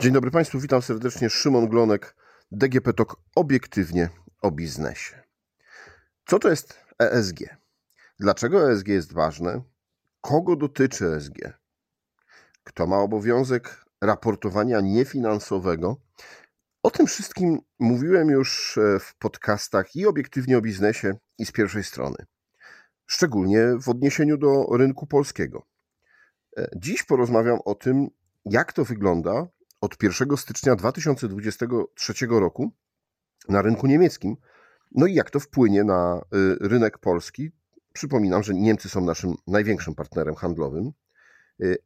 Dzień dobry Państwu, witam serdecznie. Szymon Glonek, DGP TOK, obiektywnie o biznesie. Co to jest ESG? Dlaczego ESG jest ważne? Kogo dotyczy ESG? Kto ma obowiązek raportowania niefinansowego? O tym wszystkim mówiłem już e, w podcastach i obiektywnie o biznesie, i z pierwszej strony. Szczególnie w odniesieniu do rynku polskiego. E, dziś porozmawiam o tym, jak to wygląda od 1 stycznia 2023 roku na rynku niemieckim. No i jak to wpłynie na y, rynek polski? Przypominam, że Niemcy są naszym największym partnerem handlowym, y,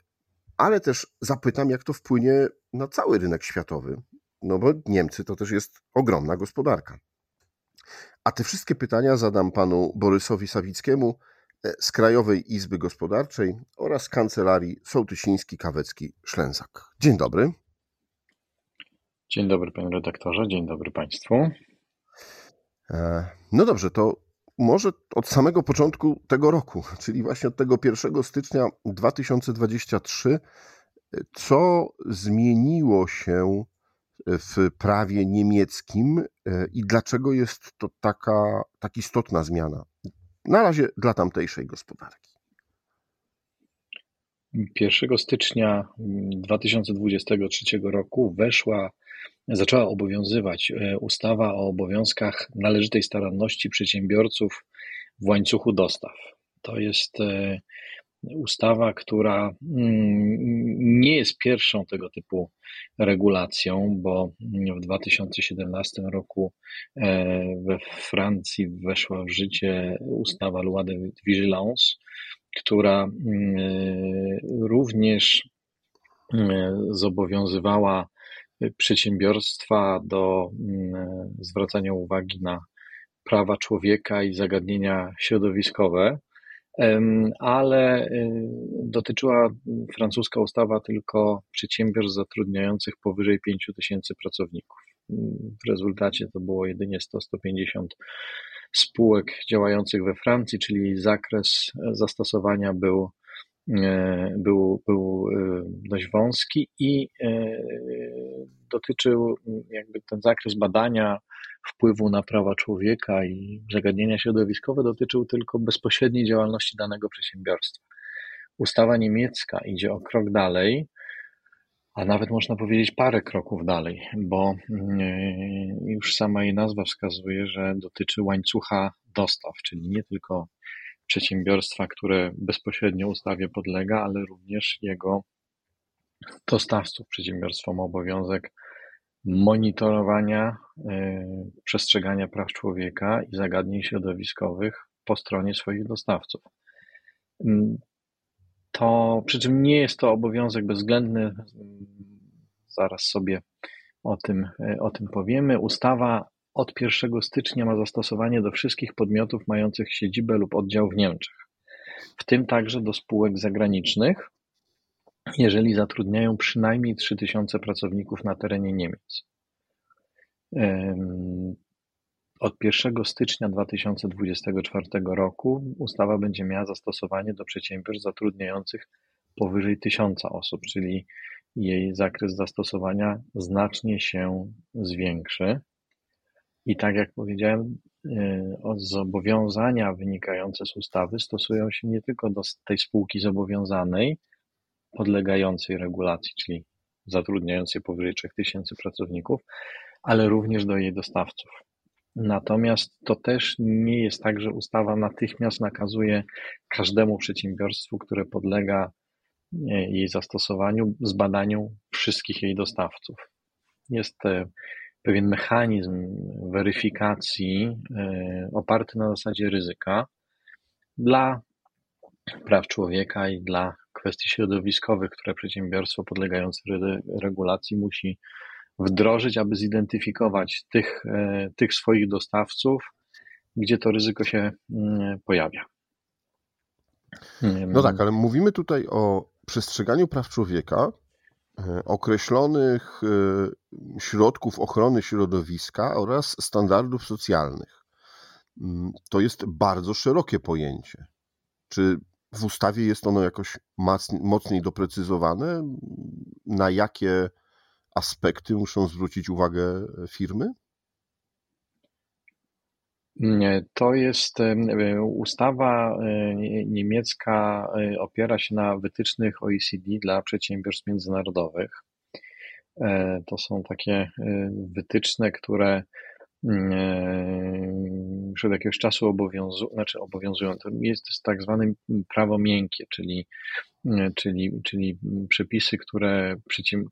ale też zapytam, jak to wpłynie na cały rynek światowy, no bo Niemcy to też jest ogromna gospodarka. A te wszystkie pytania zadam panu Borysowi Sawickiemu e, z Krajowej Izby Gospodarczej oraz Kancelarii Sołtysiński-Kawecki-Szlęzak. Dzień dobry. Dzień dobry, panie redaktorze, dzień dobry państwu. E, no dobrze, to może od samego początku tego roku, czyli właśnie od tego 1 stycznia 2023, co zmieniło się w prawie niemieckim e, i dlaczego jest to taka tak istotna zmiana? Na razie dla tamtejszej gospodarki. 1 stycznia 2023 roku weszła zaczęła obowiązywać e, ustawa o obowiązkach należytej staranności przedsiębiorców w łańcuchu dostaw. To jest e, ustawa, która mm, nie jest pierwszą tego typu regulacją, bo w 2017 roku e, we Francji weszła w życie ustawa Loi de Vigilance, która mm, również zobowiązywała przedsiębiorstwa do mm, zwracania uwagi na prawa człowieka i zagadnienia środowiskowe, ale y, dotyczyła francuska ustawa tylko przedsiębiorstw zatrudniających powyżej 5 tysięcy pracowników. W rezultacie to było jedynie 100-150 spółek działających we Francji, czyli zakres zastosowania był E, był, był e, dość wąski i e, dotyczył jakby ten zakres badania wpływu na prawa człowieka i zagadnienia środowiskowe dotyczył tylko bezpośredniej działalności danego przedsiębiorstwa. Ustawa niemiecka idzie o krok dalej, a nawet można powiedzieć parę kroków dalej, bo już sama jej nazwa wskazuje, że dotyczy łańcucha dostaw, czyli nie tylko przedsiębiorstwa, które bezpośrednio ustawie podlega, ale również jego dostawców. Przedsiębiorstwo ma obowiązek monitorowania, e, przestrzegania praw człowieka i zagadnień środowiskowych po stronie swoich dostawców. Mm, to, przy czym nie jest to obowiązek bezwzględny, zaraz sobie o tym, e, o tym powiemy. Ustawa od 1 stycznia ma zastosowanie do wszystkich podmiotów mających siedzibę lub oddział w Niemczech, w tym także do spółek zagranicznych, jeżeli zatrudniają przynajmniej 3000 pracowników na terenie Niemiec. Od 1 stycznia 2024 roku ustawa będzie miała zastosowanie do przedsiębiorstw zatrudniających powyżej 1000 osób, czyli jej zakres zastosowania znacznie się zwiększy. I tak jak powiedziałem, e, zobowiązania wynikające z ustawy stosują się nie tylko do tej spółki zobowiązanej, podlegającej regulacji, czyli zatrudniającej powyżej 3000 pracowników, ale również do jej dostawców. Natomiast to też nie jest tak, że ustawa natychmiast nakazuje każdemu przedsiębiorstwu, które podlega e, jej zastosowaniu, zbadaniu wszystkich jej dostawców. Jest e, pewien mechanizm weryfikacji e, oparty na zasadzie ryzyka dla praw człowieka i dla kwestii środowiskowych, które przedsiębiorstwo podlegające regulacji musi wdrożyć, aby zidentyfikować tych, e, tych swoich dostawców, gdzie to ryzyko się mm, pojawia. No tak, ale mówimy tutaj o przestrzeganiu praw człowieka, E, określonych e, środków ochrony środowiska oraz standardów socjalnych. Mm, to jest bardzo szerokie pojęcie. Czy w ustawie jest ono jakoś mocniej doprecyzowane? Na jakie aspekty muszą zwrócić uwagę firmy? Nie, To jest e, ustawa e, niemiecka, e, opiera się na wytycznych OECD dla przedsiębiorstw międzynarodowych. To są takie wytyczne, które mm, już od jakiegoś czasu obowiązują, znaczy obowiązują. To jest, to jest tak zwane prawo miękkie, czyli czyli, czyli przepisy, które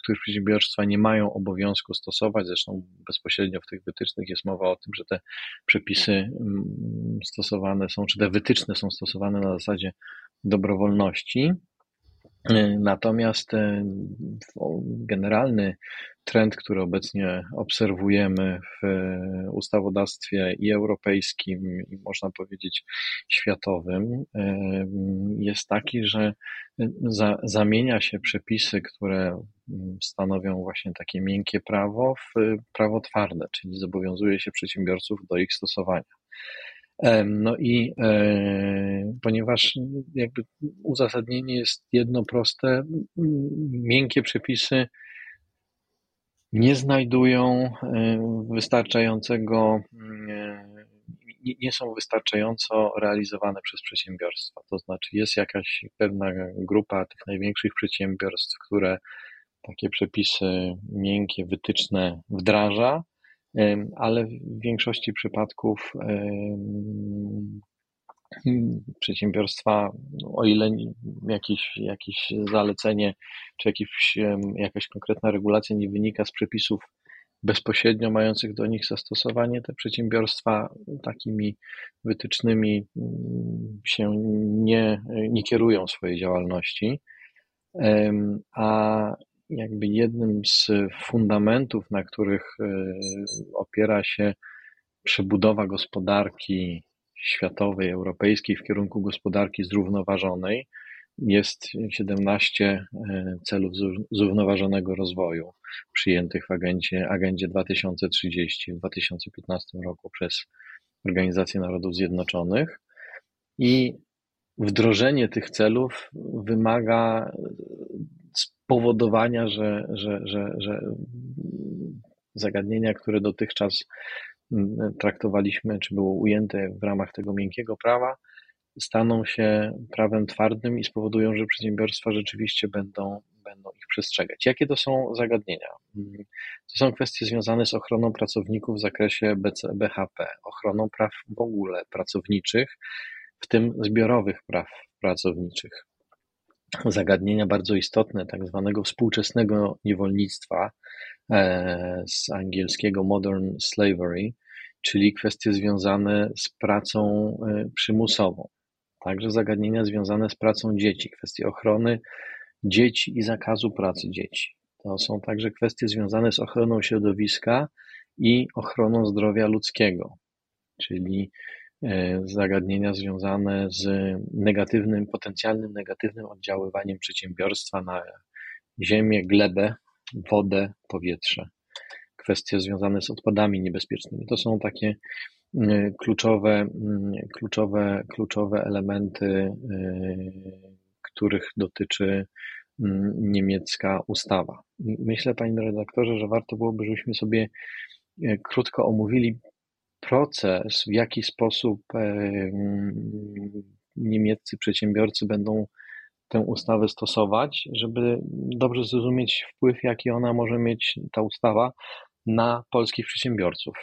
których przedsiębiorstwa nie mają obowiązku stosować. Zresztą bezpośrednio w tych wytycznych jest mowa o tym, że te przepisy mm, stosowane są, czy te wytyczne są stosowane na zasadzie dobrowolności. Natomiast e, generalny trend, który obecnie obserwujemy w e, ustawodawstwie i europejskim, i można powiedzieć światowym, e, jest taki, że za, zamienia się przepisy, które stanowią właśnie takie miękkie prawo, w prawo twarde, czyli zobowiązuje się przedsiębiorców do ich stosowania. No i e, ponieważ jakby uzasadnienie jest jedno proste, miękkie przepisy nie znajdują e, wystarczającego, e, nie są wystarczająco realizowane przez przedsiębiorstwa. To znaczy jest jakaś pewna grupa tych największych przedsiębiorstw, które takie przepisy miękkie, wytyczne wdraża, ale w większości przypadków przedsiębiorstwa, o ile jakieś, jakieś zalecenie czy jakieś, jakaś konkretna regulacja nie wynika z przepisów bezpośrednio mających do nich zastosowanie, te przedsiębiorstwa takimi wytycznymi mm, się nie, nie kierują swojej działalności. A jakby jednym z fundamentów, na których e, opiera się przebudowa gospodarki światowej, europejskiej w kierunku gospodarki zrównoważonej, jest 17 e, celów zrównoważonego rozwoju przyjętych w agendzie, agendzie 2030 w 2015 roku przez Organizację Narodów Zjednoczonych. I wdrożenie tych celów wymaga spowodowania, że, że, że, że zagadnienia, które dotychczas mm, traktowaliśmy, czy było ujęte w ramach tego miękkiego prawa, staną się prawem twardym i spowodują, że przedsiębiorstwa rzeczywiście będą, będą ich przestrzegać. Jakie to są zagadnienia? Mm, to są kwestie związane z ochroną pracowników w zakresie BC, BHP, ochroną praw w ogóle pracowniczych, w tym zbiorowych praw pracowniczych zagadnienia bardzo istotne tak zwanego współczesnego niewolnictwa e, z angielskiego modern slavery, czyli kwestie związane z pracą e, przymusową. Także zagadnienia związane z pracą dzieci, kwestie ochrony dzieci i zakazu pracy dzieci. To są także kwestie związane z ochroną środowiska i ochroną zdrowia ludzkiego, czyli zagadnienia związane z negatywnym, potencjalnym negatywnym oddziaływaniem przedsiębiorstwa na ziemię, glebę, wodę, powietrze. Kwestie związane z odpadami niebezpiecznymi. To są takie mm, kluczowe, mm, kluczowe, kluczowe elementy, e, których dotyczy mm, niemiecka ustawa. Myślę, panie redaktorze, że warto byłoby, żebyśmy sobie e, krótko omówili proces, w jaki sposób niemieccy przedsiębiorcy będą tę ustawę stosować, żeby dobrze zrozumieć wpływ, jaki ona może mieć, ta ustawa, na polskich przedsiębiorców.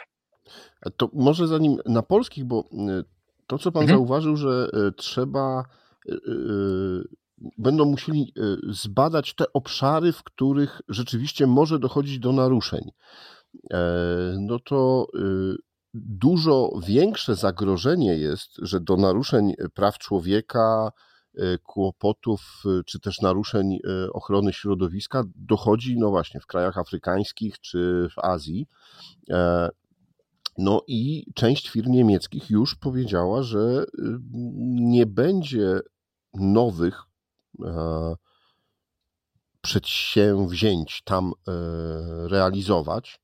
To może zanim na polskich, bo y, to, co Pan mhm. zauważył, że trzeba, będą musieli zbadać te obszary, w których rzeczywiście może dochodzić do naruszeń. E, no to dużo większe zagrożenie jest, że do naruszeń praw człowieka, e, kłopotów e, czy też naruszeń e, ochrony środowiska dochodzi, no właśnie, w krajach afrykańskich czy w Azji. No i część firm niemieckich już powiedziała, że nie będzie nowych przedsięwzięć tam realizować,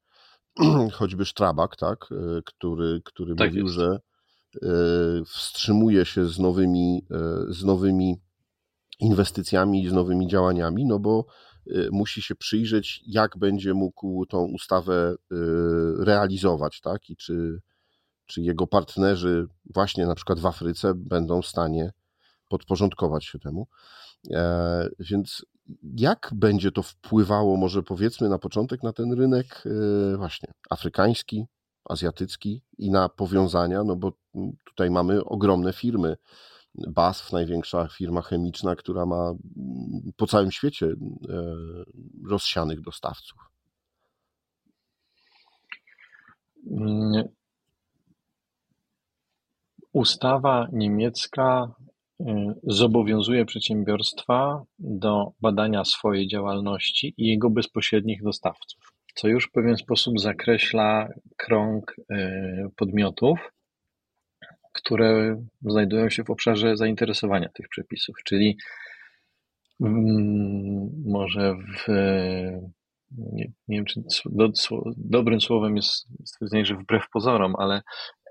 choćby Strabak, tak, e, który, który tak mówił, jest. że e, wstrzymuje się z nowymi, e, z nowymi inwestycjami i z nowymi działaniami, no bo musi się przyjrzeć, jak będzie mógł tą ustawę realizować, tak? I czy, czy jego partnerzy właśnie na przykład w Afryce będą w stanie podporządkować się temu. Więc jak będzie to wpływało, może powiedzmy na początek, na ten rynek e, właśnie afrykański, azjatycki i na powiązania, no bo tutaj mamy ogromne firmy. BASF, największa firma chemiczna, która ma po całym świecie e, rozsianych dostawców. Mm, ustawa niemiecka zobowiązuje przedsiębiorstwa do badania swojej działalności i jego bezpośrednich dostawców, co już w pewien sposób zakreśla krąg y, podmiotów, które znajdują się w obszarze zainteresowania tych przepisów, czyli mm, może w nie, nie wiem, czy do, dobrym słowem jest stwierdzenie, że wbrew pozorom, ale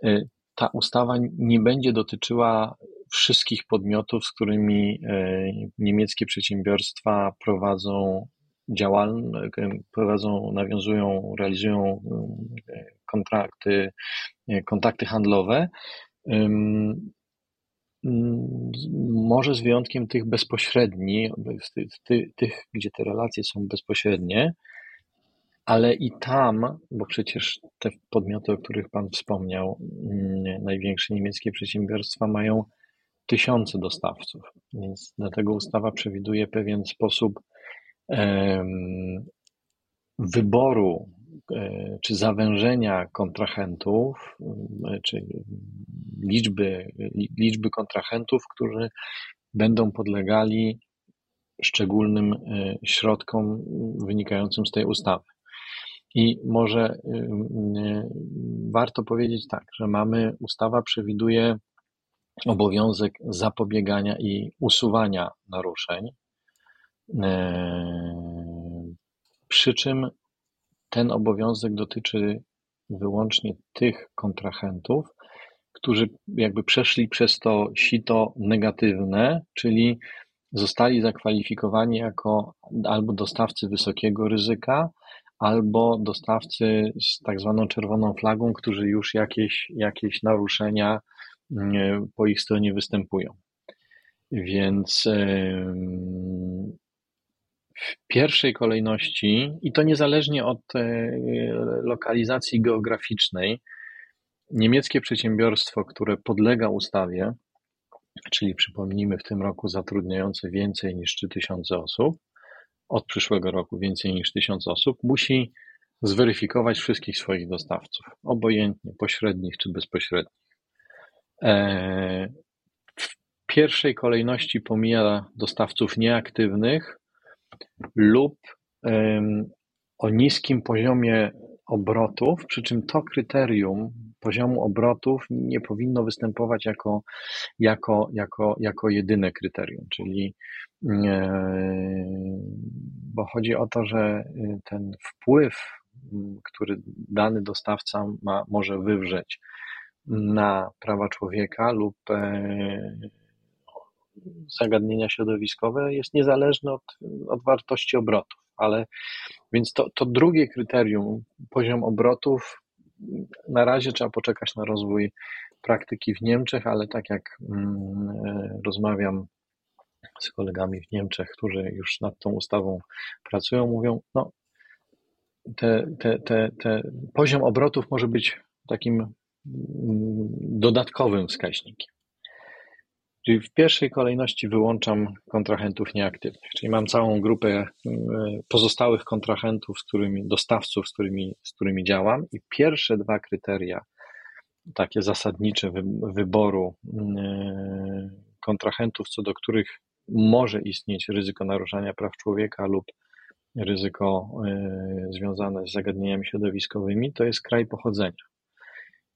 y, ta ustawa nie będzie dotyczyła wszystkich podmiotów, z którymi e, niemieckie przedsiębiorstwa prowadzą działalność, prowadzą, nawiązują, realizują e, kontrakty, e, kontakty handlowe. Może z wyjątkiem tych bezpośrednich, tych, gdzie te relacje są bezpośrednie, ale i tam, bo przecież te podmioty, o których Pan wspomniał, mm, największe niemieckie przedsiębiorstwa mają tysiące dostawców, więc dlatego ustawa przewiduje pewien sposób wyboru e, czy zawężenia kontrahentów, e, czy liczby, liczby kontrahentów, którzy będą podlegali szczególnym e, środkom wynikającym z tej ustawy. I może warto powiedzieć tak, że mamy, ustawa przewiduje obowiązek zapobiegania i usuwania naruszeń, przy czym ten obowiązek dotyczy wyłącznie tych kontrahentów, którzy jakby przeszli przez to sito negatywne, czyli zostali zakwalifikowani jako albo dostawcy wysokiego ryzyka, albo dostawcy z tak zwaną czerwoną flagą, którzy już jakieś, jakieś naruszenia po ich stronie występują. Więc w pierwszej kolejności, i to niezależnie od e, lokalizacji geograficznej, niemieckie przedsiębiorstwo, które podlega ustawie, czyli przypomnijmy w tym roku zatrudniające więcej niż 3000 osób, od przyszłego roku więcej niż tysiąc osób, musi zweryfikować wszystkich swoich dostawców, obojętnie pośrednich czy bezpośrednich. E, w pierwszej kolejności pomija dostawców nieaktywnych lub o niskim poziomie obrotów, przy czym to kryterium poziomu obrotów nie powinno występować jako, jako, jako, jako jedyne kryterium, czyli bo chodzi o to, że ten wpływ, który dany dostawca ma, może wywrzeć na prawa człowieka lub e, zagadnienia środowiskowe jest niezależny od, od wartości obrotów, ale więc to, to drugie kryterium, poziom obrotów, na razie trzeba poczekać na rozwój praktyki w Niemczech, ale tak jak mm, e, rozmawiam z kolegami w Niemczech, którzy już nad tą ustawą pracują, mówią, no te, te, te, te poziom obrotów może być takim dodatkowym wskaźnikiem. Czyli w pierwszej kolejności wyłączam kontrahentów nieaktywnych, czyli mam całą grupę e, pozostałych kontrahentów, z którymi, dostawców, z którymi, z którymi działam i pierwsze dwa kryteria, takie zasadnicze wyboru e, kontrahentów, co do których może istnieć ryzyko naruszania praw człowieka lub ryzyko e, związane z zagadnieniami środowiskowymi, to jest kraj pochodzenia.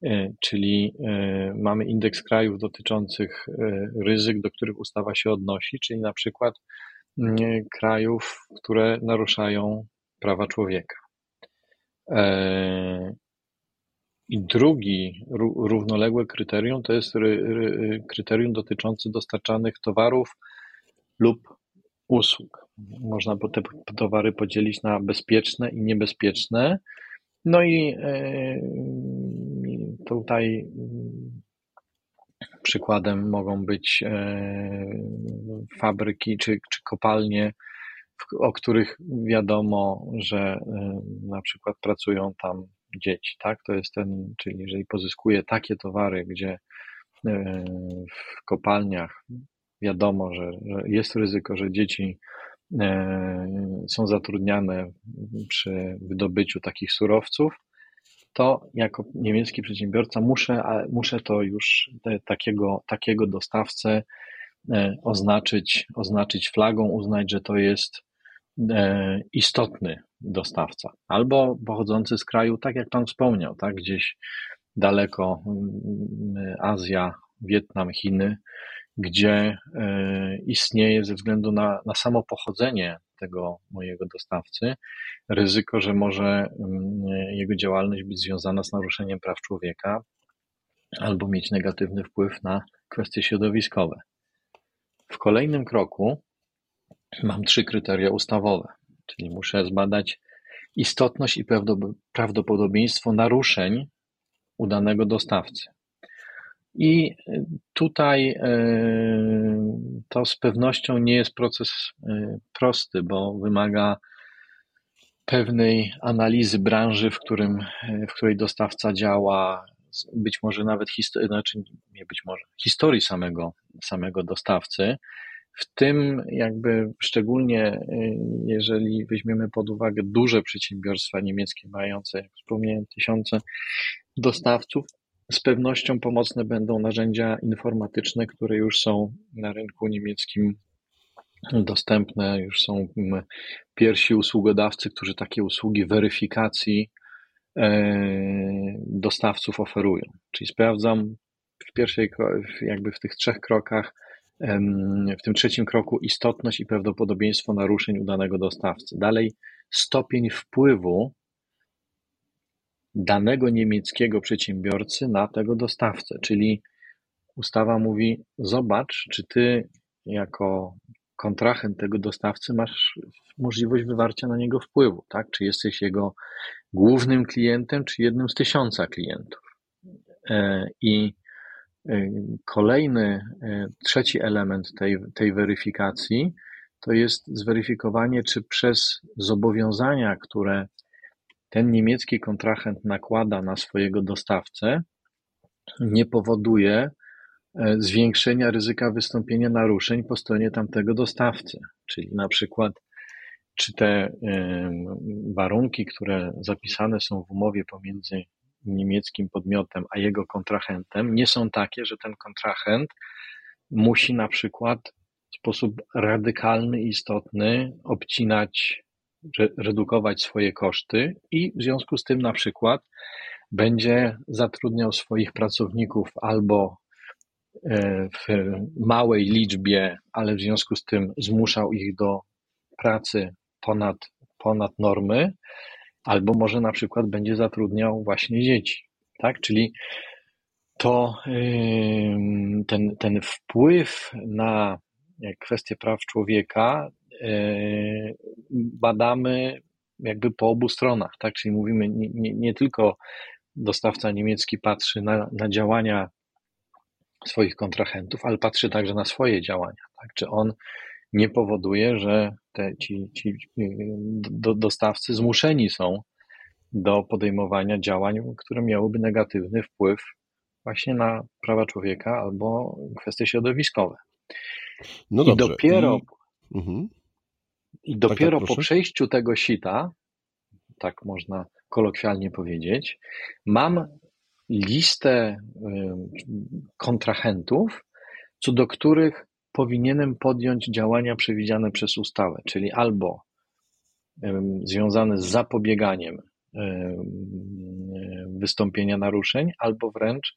E, czyli e, mamy indeks krajów dotyczących e, ryzyk, do których ustawa się odnosi, czyli na przykład krajów, które naruszają prawa człowieka. I drugi równoległe kryterium to jest kryterium dotyczące dostarczanych towarów lub usług. Można te towary podzielić na bezpieczne i niebezpieczne. No i tutaj przykładem mogą być fabryki czy, czy kopalnie, o których wiadomo, że na przykład pracują tam dzieci, tak? To jest ten, czyli jeżeli pozyskuje takie towary, gdzie w kopalniach wiadomo, że, że jest ryzyko, że dzieci e, są zatrudniane przy wydobyciu takich surowców, to jako niemiecki przedsiębiorca muszę, muszę to już takiego, takiego dostawcę e, oznaczyć, oznaczyć flagą, uznać, że to jest e, istotny dostawca, albo pochodzący z kraju, tak jak Pan wspomniał, tak, gdzieś daleko Azja, Wietnam, Chiny, gdzie e, istnieje ze względu na, na samo pochodzenie tego mojego dostawcy ryzyko, że może mm, jego działalność być związana z naruszeniem praw człowieka albo mieć negatywny wpływ na kwestie środowiskowe. W kolejnym kroku mam trzy kryteria ustawowe, czyli muszę zbadać istotność i prawdopodobieństwo naruszeń u danego dostawcy. I tutaj e, to z pewnością nie jest proces e, prosty, bo wymaga pewnej analizy branży, w, którym, w której dostawca działa, być może nawet historii, znaczy nie być może, historii samego, samego dostawcy. W tym jakby szczególnie jeżeli weźmiemy pod uwagę duże przedsiębiorstwa niemieckie mające, jak wspomniałem, tysiące dostawców, z pewnością pomocne będą narzędzia informatyczne, które już są na rynku niemieckim dostępne. Już są mm, pierwsi usługodawcy, którzy takie usługi weryfikacji e, dostawców oferują. Czyli sprawdzam w pierwszej, jakby w tych trzech krokach, w tym trzecim kroku istotność i prawdopodobieństwo naruszeń u danego dostawcy. Dalej stopień wpływu danego niemieckiego przedsiębiorcy na tego dostawcę. Czyli ustawa mówi: Zobacz, czy ty jako kontrahent tego dostawcy masz możliwość wywarcia na niego wpływu, tak? Czy jesteś jego głównym klientem, czy jednym z tysiąca klientów. E, I e, kolejny, e, trzeci element tej, tej weryfikacji to jest zweryfikowanie, czy przez zobowiązania, które ten niemiecki kontrahent nakłada na swojego dostawcę, nie powoduje e, zwiększenia ryzyka wystąpienia naruszeń po stronie tamtego dostawcy. Czyli na przykład, czy te warunki, które zapisane są w umowie pomiędzy niemieckim podmiotem a jego kontrahentem, nie są takie, że ten kontrahent musi na przykład w sposób radykalny istotny obcinać redukować swoje koszty i w związku z tym na przykład będzie zatrudniał swoich pracowników albo e, w małej liczbie, ale w związku z tym zmuszał ich do pracy ponad, ponad normy, albo może na przykład będzie zatrudniał właśnie dzieci. Tak? Czyli to ten, ten wpływ na kwestie praw człowieka E, badamy jakby po obu stronach, tak? Czyli mówimy, nie, nie, nie tylko dostawca niemiecki patrzy na, na działania swoich kontrahentów, ale patrzy także na swoje działania, tak? Czy on nie powoduje, że te, ci, ci do, dostawcy zmuszeni są do podejmowania działań, które miałyby negatywny wpływ właśnie na prawa człowieka albo kwestie środowiskowe. No I dopiero. I... Mhm. I tak, dopiero tak, po przejściu tego sita, tak można kolokwialnie powiedzieć, mam listę kontrahentów, co do których powinienem podjąć działania przewidziane przez ustawę, czyli albo związane z zapobieganiem wystąpienia naruszeń, albo wręcz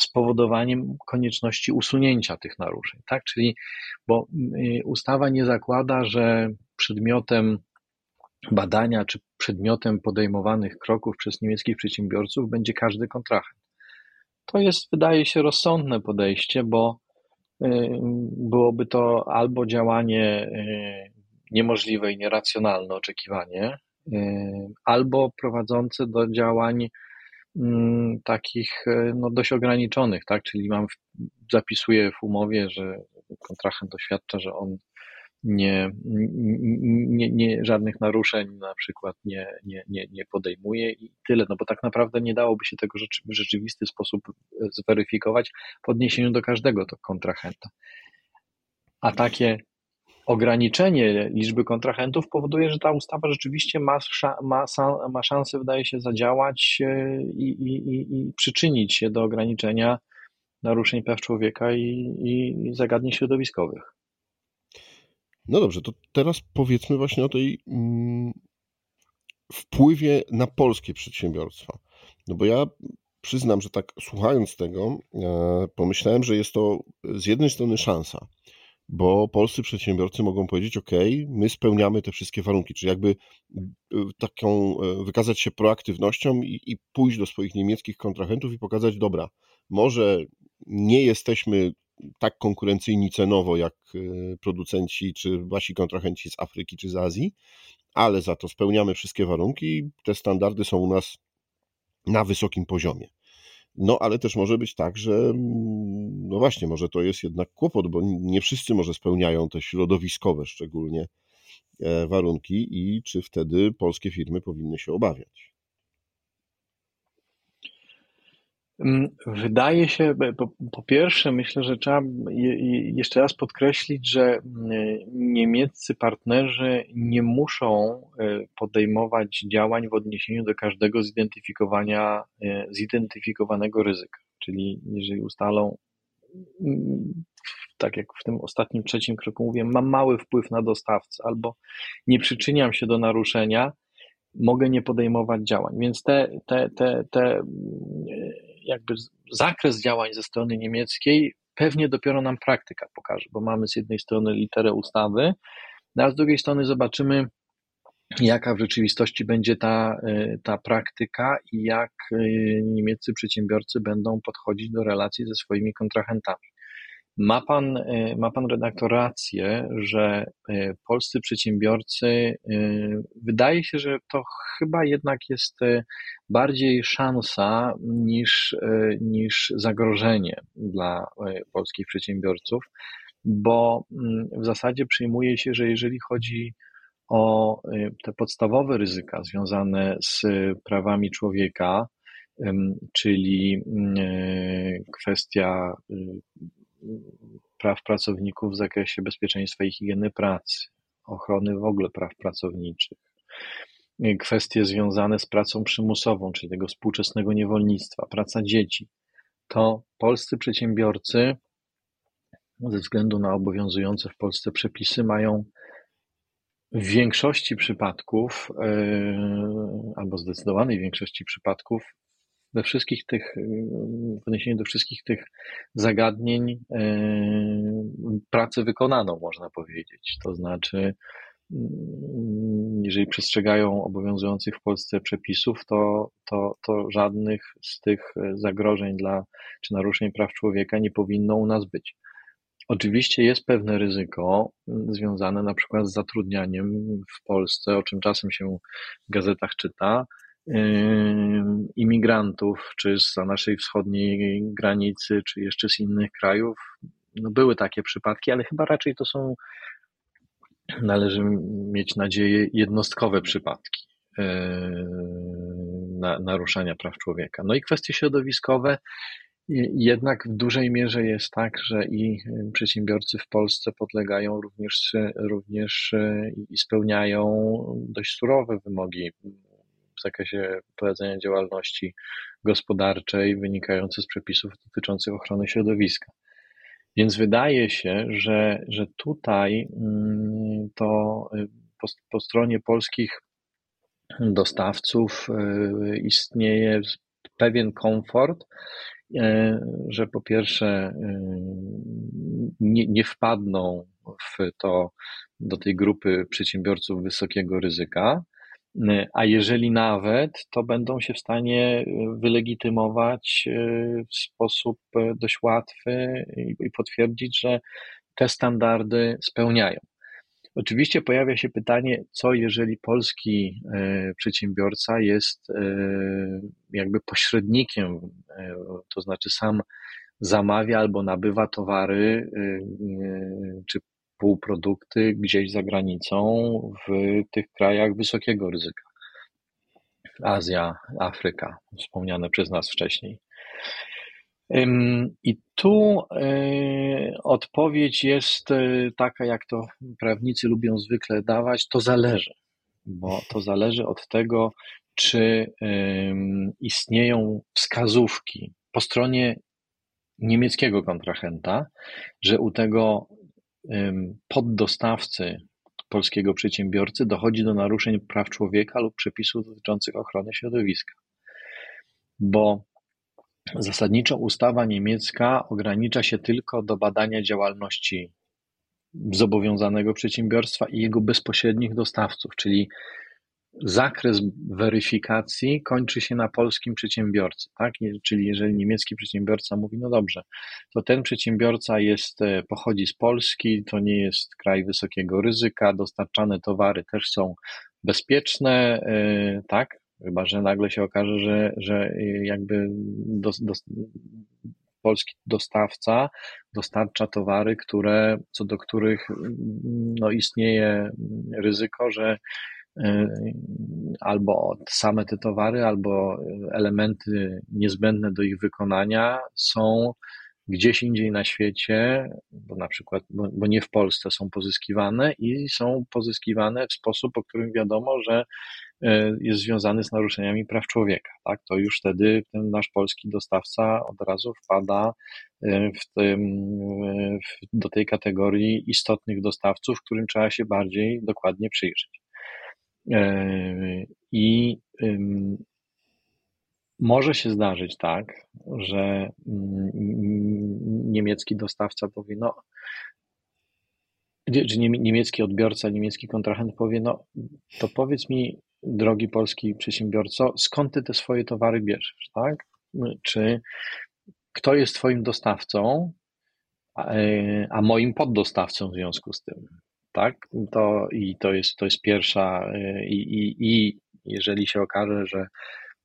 spowodowaniem konieczności usunięcia tych naruszeń, tak? Czyli, bo y, ustawa nie zakłada, że przedmiotem badania czy przedmiotem podejmowanych kroków przez niemieckich przedsiębiorców będzie każdy kontrahent. To jest, wydaje się, rozsądne podejście, bo byłoby to albo działanie niemożliwe i nieracjonalne oczekiwanie, albo prowadzące do działań takich no, dość ograniczonych, tak? Czyli mam, zapisuję w umowie, że kontrahent oświadcza, że on nie, nie, nie, żadnych naruszeń na przykład nie, nie, nie, nie podejmuje i tyle, no bo tak naprawdę nie dałoby się tego w rzeczywisty sposób zweryfikować w odniesieniu do każdego to kontrahenta. A takie ograniczenie liczby kontrahentów powoduje, że ta ustawa rzeczywiście ma, ma, ma szansę, wydaje się, zadziałać e, i, i, i przyczynić się do ograniczenia naruszeń praw człowieka i, i zagadnień środowiskowych. No dobrze, to teraz powiedzmy właśnie o tej mm, wpływie na polskie przedsiębiorstwa. No bo ja przyznam, że tak słuchając tego, e, pomyślałem, że jest to z jednej strony szansa, bo polscy przedsiębiorcy mogą powiedzieć: OK, my spełniamy te wszystkie warunki, czyli jakby e, taką e, wykazać się proaktywnością i, i pójść do swoich niemieckich kontrahentów i pokazać: Dobra, może nie jesteśmy tak konkurencyjni cenowo jak e, producenci czy wasi kontrahenci z Afryki czy z Azji, ale za to spełniamy wszystkie warunki te standardy są u nas na wysokim poziomie. No, ale też może być tak, że mm, no właśnie, może to jest jednak kłopot, bo nie wszyscy może spełniają te środowiskowe szczególnie e, warunki i czy wtedy polskie firmy powinny się obawiać? Mm, wydaje się, po, po, pierwsze, myślę, że trzeba jeszcze raz podkreślić, że mm, niemieccy partnerzy nie muszą e, podejmować działań w odniesieniu do każdego zidentyfikowania, e, zidentyfikowanego ryzyka. Czyli jeżeli ustalą, mm, tak jak w tym ostatnim trzecim kroku mówię, mam mały wpływ na dostawcę albo nie przyczyniam się do naruszenia, mogę nie podejmować działań. Więc te, te, te, te jakby zakres działań ze strony niemieckiej pewnie dopiero nam praktyka pokaże, bo mamy z jednej strony literę ustawy, no a z drugiej strony zobaczymy, jaka w rzeczywistości będzie ta, e, ta praktyka i jak e, niemieccy przedsiębiorcy będą podchodzić do relacji ze swoimi kontrahentami. Ma pan, e, ma pan redaktor rację, że e, polscy przedsiębiorcy, e, wydaje się, że to chyba jednak jest bardziej szansa niż, niż zagrożenie dla polskich przedsiębiorców, bo mm, w zasadzie przyjmuje się, że jeżeli chodzi o te podstawowe ryzyka związane z prawami człowieka, czyli mm, kwestia praw pracowników w zakresie bezpieczeństwa i higieny pracy, ochrony w ogóle praw pracowniczych, kwestie związane z pracą przymusową, czyli tego współczesnego niewolnictwa, praca dzieci, to polscy przedsiębiorcy ze względu na obowiązujące w Polsce przepisy mają w większości przypadków, e, albo zdecydowanej większości przypadków, we wszystkich tych, w odniesieniu do wszystkich tych zagadnień e, pracę wykonaną, można powiedzieć. To znaczy, mm, jeżeli przestrzegają obowiązujących w Polsce przepisów, to, to, to żadnych z tych zagrożeń dla, czy naruszeń praw człowieka nie powinno u nas być. Oczywiście jest pewne ryzyko mm, związane na przykład z zatrudnianiem w Polsce, o czym czasem się w gazetach czyta, imigrantów, czy z naszej wschodniej granicy, czy jeszcze z innych krajów. No były takie przypadki, ale chyba raczej to są, należy mieć nadzieję, jednostkowe przypadki na, naruszania praw człowieka. No i kwestie środowiskowe, jednak w dużej mierze jest tak, że i przedsiębiorcy w Polsce podlegają również, również i spełniają dość surowe wymogi w zakresie prowadzenia działalności gospodarczej wynikające z przepisów dotyczących ochrony środowiska. Więc wydaje się, że, że tutaj mm, to y, po, po stronie polskich dostawców y, istnieje pewien komfort, y, że po pierwsze nie, nie wpadną w to do tej grupy przedsiębiorców wysokiego ryzyka, a jeżeli nawet, to będą się w stanie wylegitymować w sposób dość łatwy i potwierdzić, że te standardy spełniają. Oczywiście pojawia się pytanie, co jeżeli polski przedsiębiorca jest jakby pośrednikiem, to znaczy sam zamawia albo nabywa towary czy półprodukty gdzieś za granicą w tych krajach wysokiego ryzyka. Azja, Afryka, wspomniane przez nas wcześniej. I tu e, odpowiedź jest e, taka, jak to prawnicy lubią zwykle dawać, to zależy, bo to zależy od tego, czy istnieją wskazówki po stronie niemieckiego kontrahenta, że u tego poddostawcy polskiego przedsiębiorcy dochodzi do naruszeń praw człowieka lub przepisów dotyczących ochrony środowiska. Bo Zasadniczo ustawa niemiecka ogranicza się tylko do badania działalności zobowiązanego przedsiębiorstwa i jego bezpośrednich dostawców, czyli zakres weryfikacji kończy się na polskim przedsiębiorcy, tak? Czyli jeżeli niemiecki przedsiębiorca mówi, no dobrze, to ten przedsiębiorca jest, e, pochodzi z Polski, to nie jest kraj wysokiego ryzyka, dostarczane towary też są bezpieczne, e, tak? Chyba, że nagle się okaże, że, że jakby do, do, polski dostawca dostarcza towary, które, co do których no, istnieje ryzyko, że e, albo same te towary, albo elementy niezbędne do ich wykonania są gdzieś indziej na świecie, bo na przykład, bo, bo, nie w Polsce są pozyskiwane i są pozyskiwane w sposób, o którym wiadomo, że E, jest związany z naruszeniami praw człowieka. Tak? To już wtedy ten nasz polski dostawca od razu wpada e, w tym, w, do tej kategorii istotnych dostawców, którym trzeba się bardziej dokładnie przyjrzeć. I może się zdarzyć tak, że mm, niemiecki dostawca powie, no, czy niemiecki odbiorca, niemiecki kontrahent powie, no to powiedz mi, drogi polski przedsiębiorco, skąd ty te swoje towary bierzesz, tak? Czy kto jest twoim dostawcą, a moim poddostawcą w związku z tym, tak? To, I to jest, to jest pierwsza, i, i, i jeżeli się okaże, że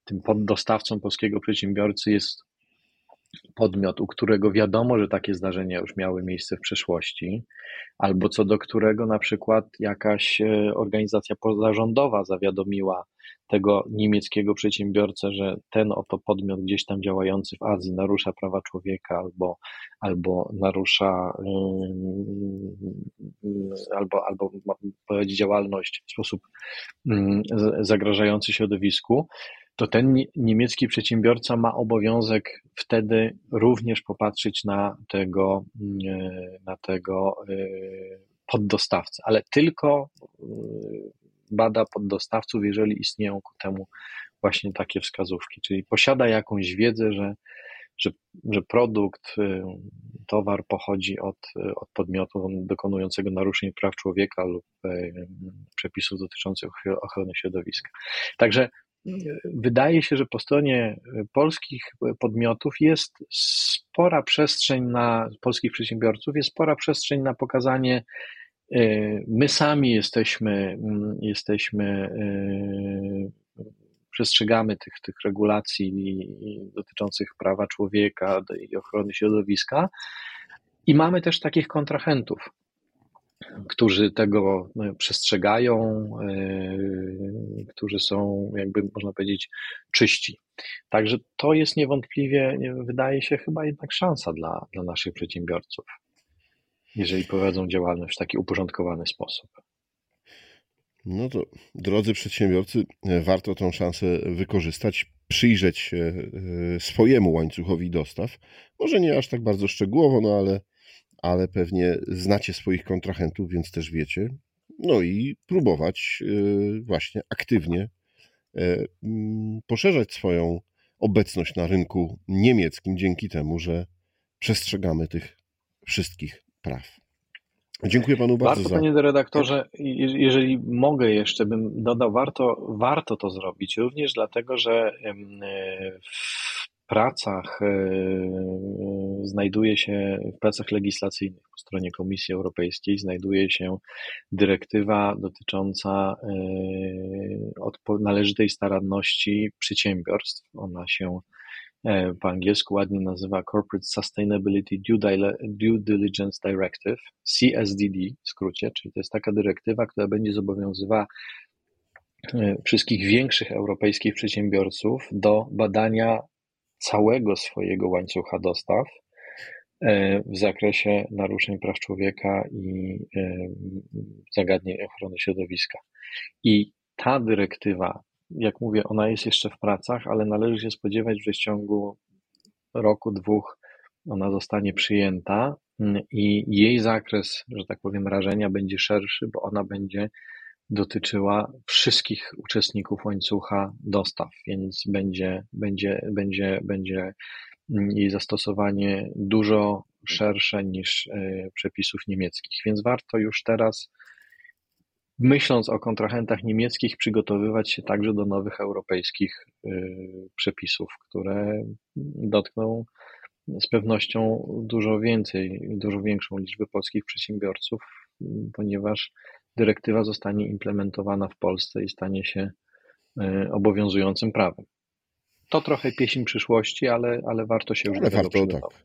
tym poddostawcą polskiego przedsiębiorcy jest podmiot, u którego wiadomo, że takie zdarzenia już miały miejsce w przeszłości, albo co do którego na przykład jakaś e, organizacja pozarządowa zawiadomiła tego niemieckiego przedsiębiorcę, że ten oto podmiot gdzieś tam działający w Azji narusza prawa człowieka albo, albo narusza albo, albo prowadzi działalność w sposób mm, zagrażający środowisku, to ten niemiecki przedsiębiorca ma obowiązek wtedy również popatrzeć na tego, mm, e, na tego e, poddostawcę, ale tylko e, bada poddostawców, jeżeli istnieją ku temu właśnie takie wskazówki, czyli posiada jakąś wiedzę, że, że, że produkt, towar pochodzi od, od podmiotu dokonującego naruszeń praw człowieka lub przepisów dotyczących ochrony środowiska. Także wydaje się, że po stronie polskich podmiotów jest spora przestrzeń na polskich przedsiębiorców, jest spora przestrzeń na pokazanie, e, my sami jesteśmy, mm, jesteśmy e, przestrzegamy tych, tych regulacji dotyczących prawa człowieka i ochrony środowiska. I mamy też takich kontrahentów, którzy tego no, przestrzegają, e, którzy są, jakby można powiedzieć, czyści. Także to jest niewątpliwie, wydaje się, chyba jednak szansa dla, dla naszych przedsiębiorców, jeżeli prowadzą działalność w taki uporządkowany sposób. No to, drodzy przedsiębiorcy, warto tą szansę wykorzystać, przyjrzeć się e, swojemu łańcuchowi dostaw. Może nie aż tak bardzo szczegółowo, no ale ale pewnie znacie swoich kontrahentów, więc też wiecie. No i próbować y, właśnie aktywnie y, mm, poszerzać swoją obecność na rynku niemieckim dzięki temu, że przestrzegamy tych wszystkich praw. Dziękuję panu bardzo Warto, za... panie redaktorze, je- jeżeli mogę jeszcze, bym dodał, warto, warto to zrobić, również dlatego, że e, w pracach e, znajduje się, w pracach legislacyjnych po stronie Komisji Europejskiej znajduje się dyrektywa dotycząca e, należytej staranności przedsiębiorstw. Ona się e, po angielsku ładnie nazywa Corporate Sustainability Due, Diligence Directive, CSDD w skrócie, czyli to jest taka dyrektywa, która będzie zobowiązywała wszystkich większych europejskich przedsiębiorców do badania całego swojego łańcucha dostaw e, w zakresie naruszeń praw człowieka i e, zagadnień ochrony środowiska. I ta dyrektywa, jak mówię, ona jest jeszcze w pracach, ale należy się spodziewać, że w ciągu roku, dwóch ona zostanie przyjęta mm, i jej zakres, że tak powiem, rażenia będzie szerszy, bo ona będzie dotyczyła wszystkich uczestników łańcucha dostaw, więc będzie, będzie, będzie, będzie mm, jej zastosowanie dużo szersze niż e, przepisów niemieckich. Więc warto już teraz, myśląc o kontrahentach niemieckich, przygotowywać się także do nowych europejskich e, przepisów, które dotkną z pewnością dużo więcej, dużo większą liczbę polskich przedsiębiorców, ponieważ dyrektywa zostanie implementowana w Polsce i stanie się e, obowiązującym prawem. To trochę pieśń przyszłości, ale, ale warto się już Ale do tego warto, tak.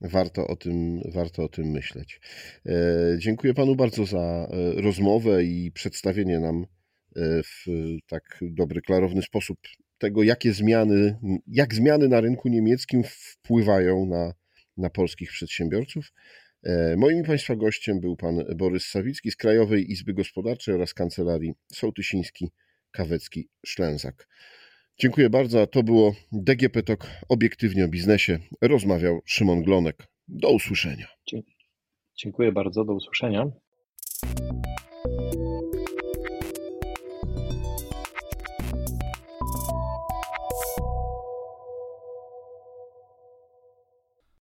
Warto o tym, warto o tym myśleć. E, dziękuję panu bardzo za e, rozmowę i przedstawienie nam w tak dobry, klarowny sposób tego, jakie zmiany, jak zmiany na rynku niemieckim wpływają na, na polskich przedsiębiorców. E, Moim Państwa gościem był pan Borys Sawicki z Krajowej Izby Gospodarczej oraz Kancelarii Sołtysiński, Kawecki, Szlęzak. Dziękuję bardzo. a To było DGP Talk obiektywnie o biznesie. Rozmawiał Szymon Glonek. Do usłyszenia. Dziękuję bardzo, do usłyszenia.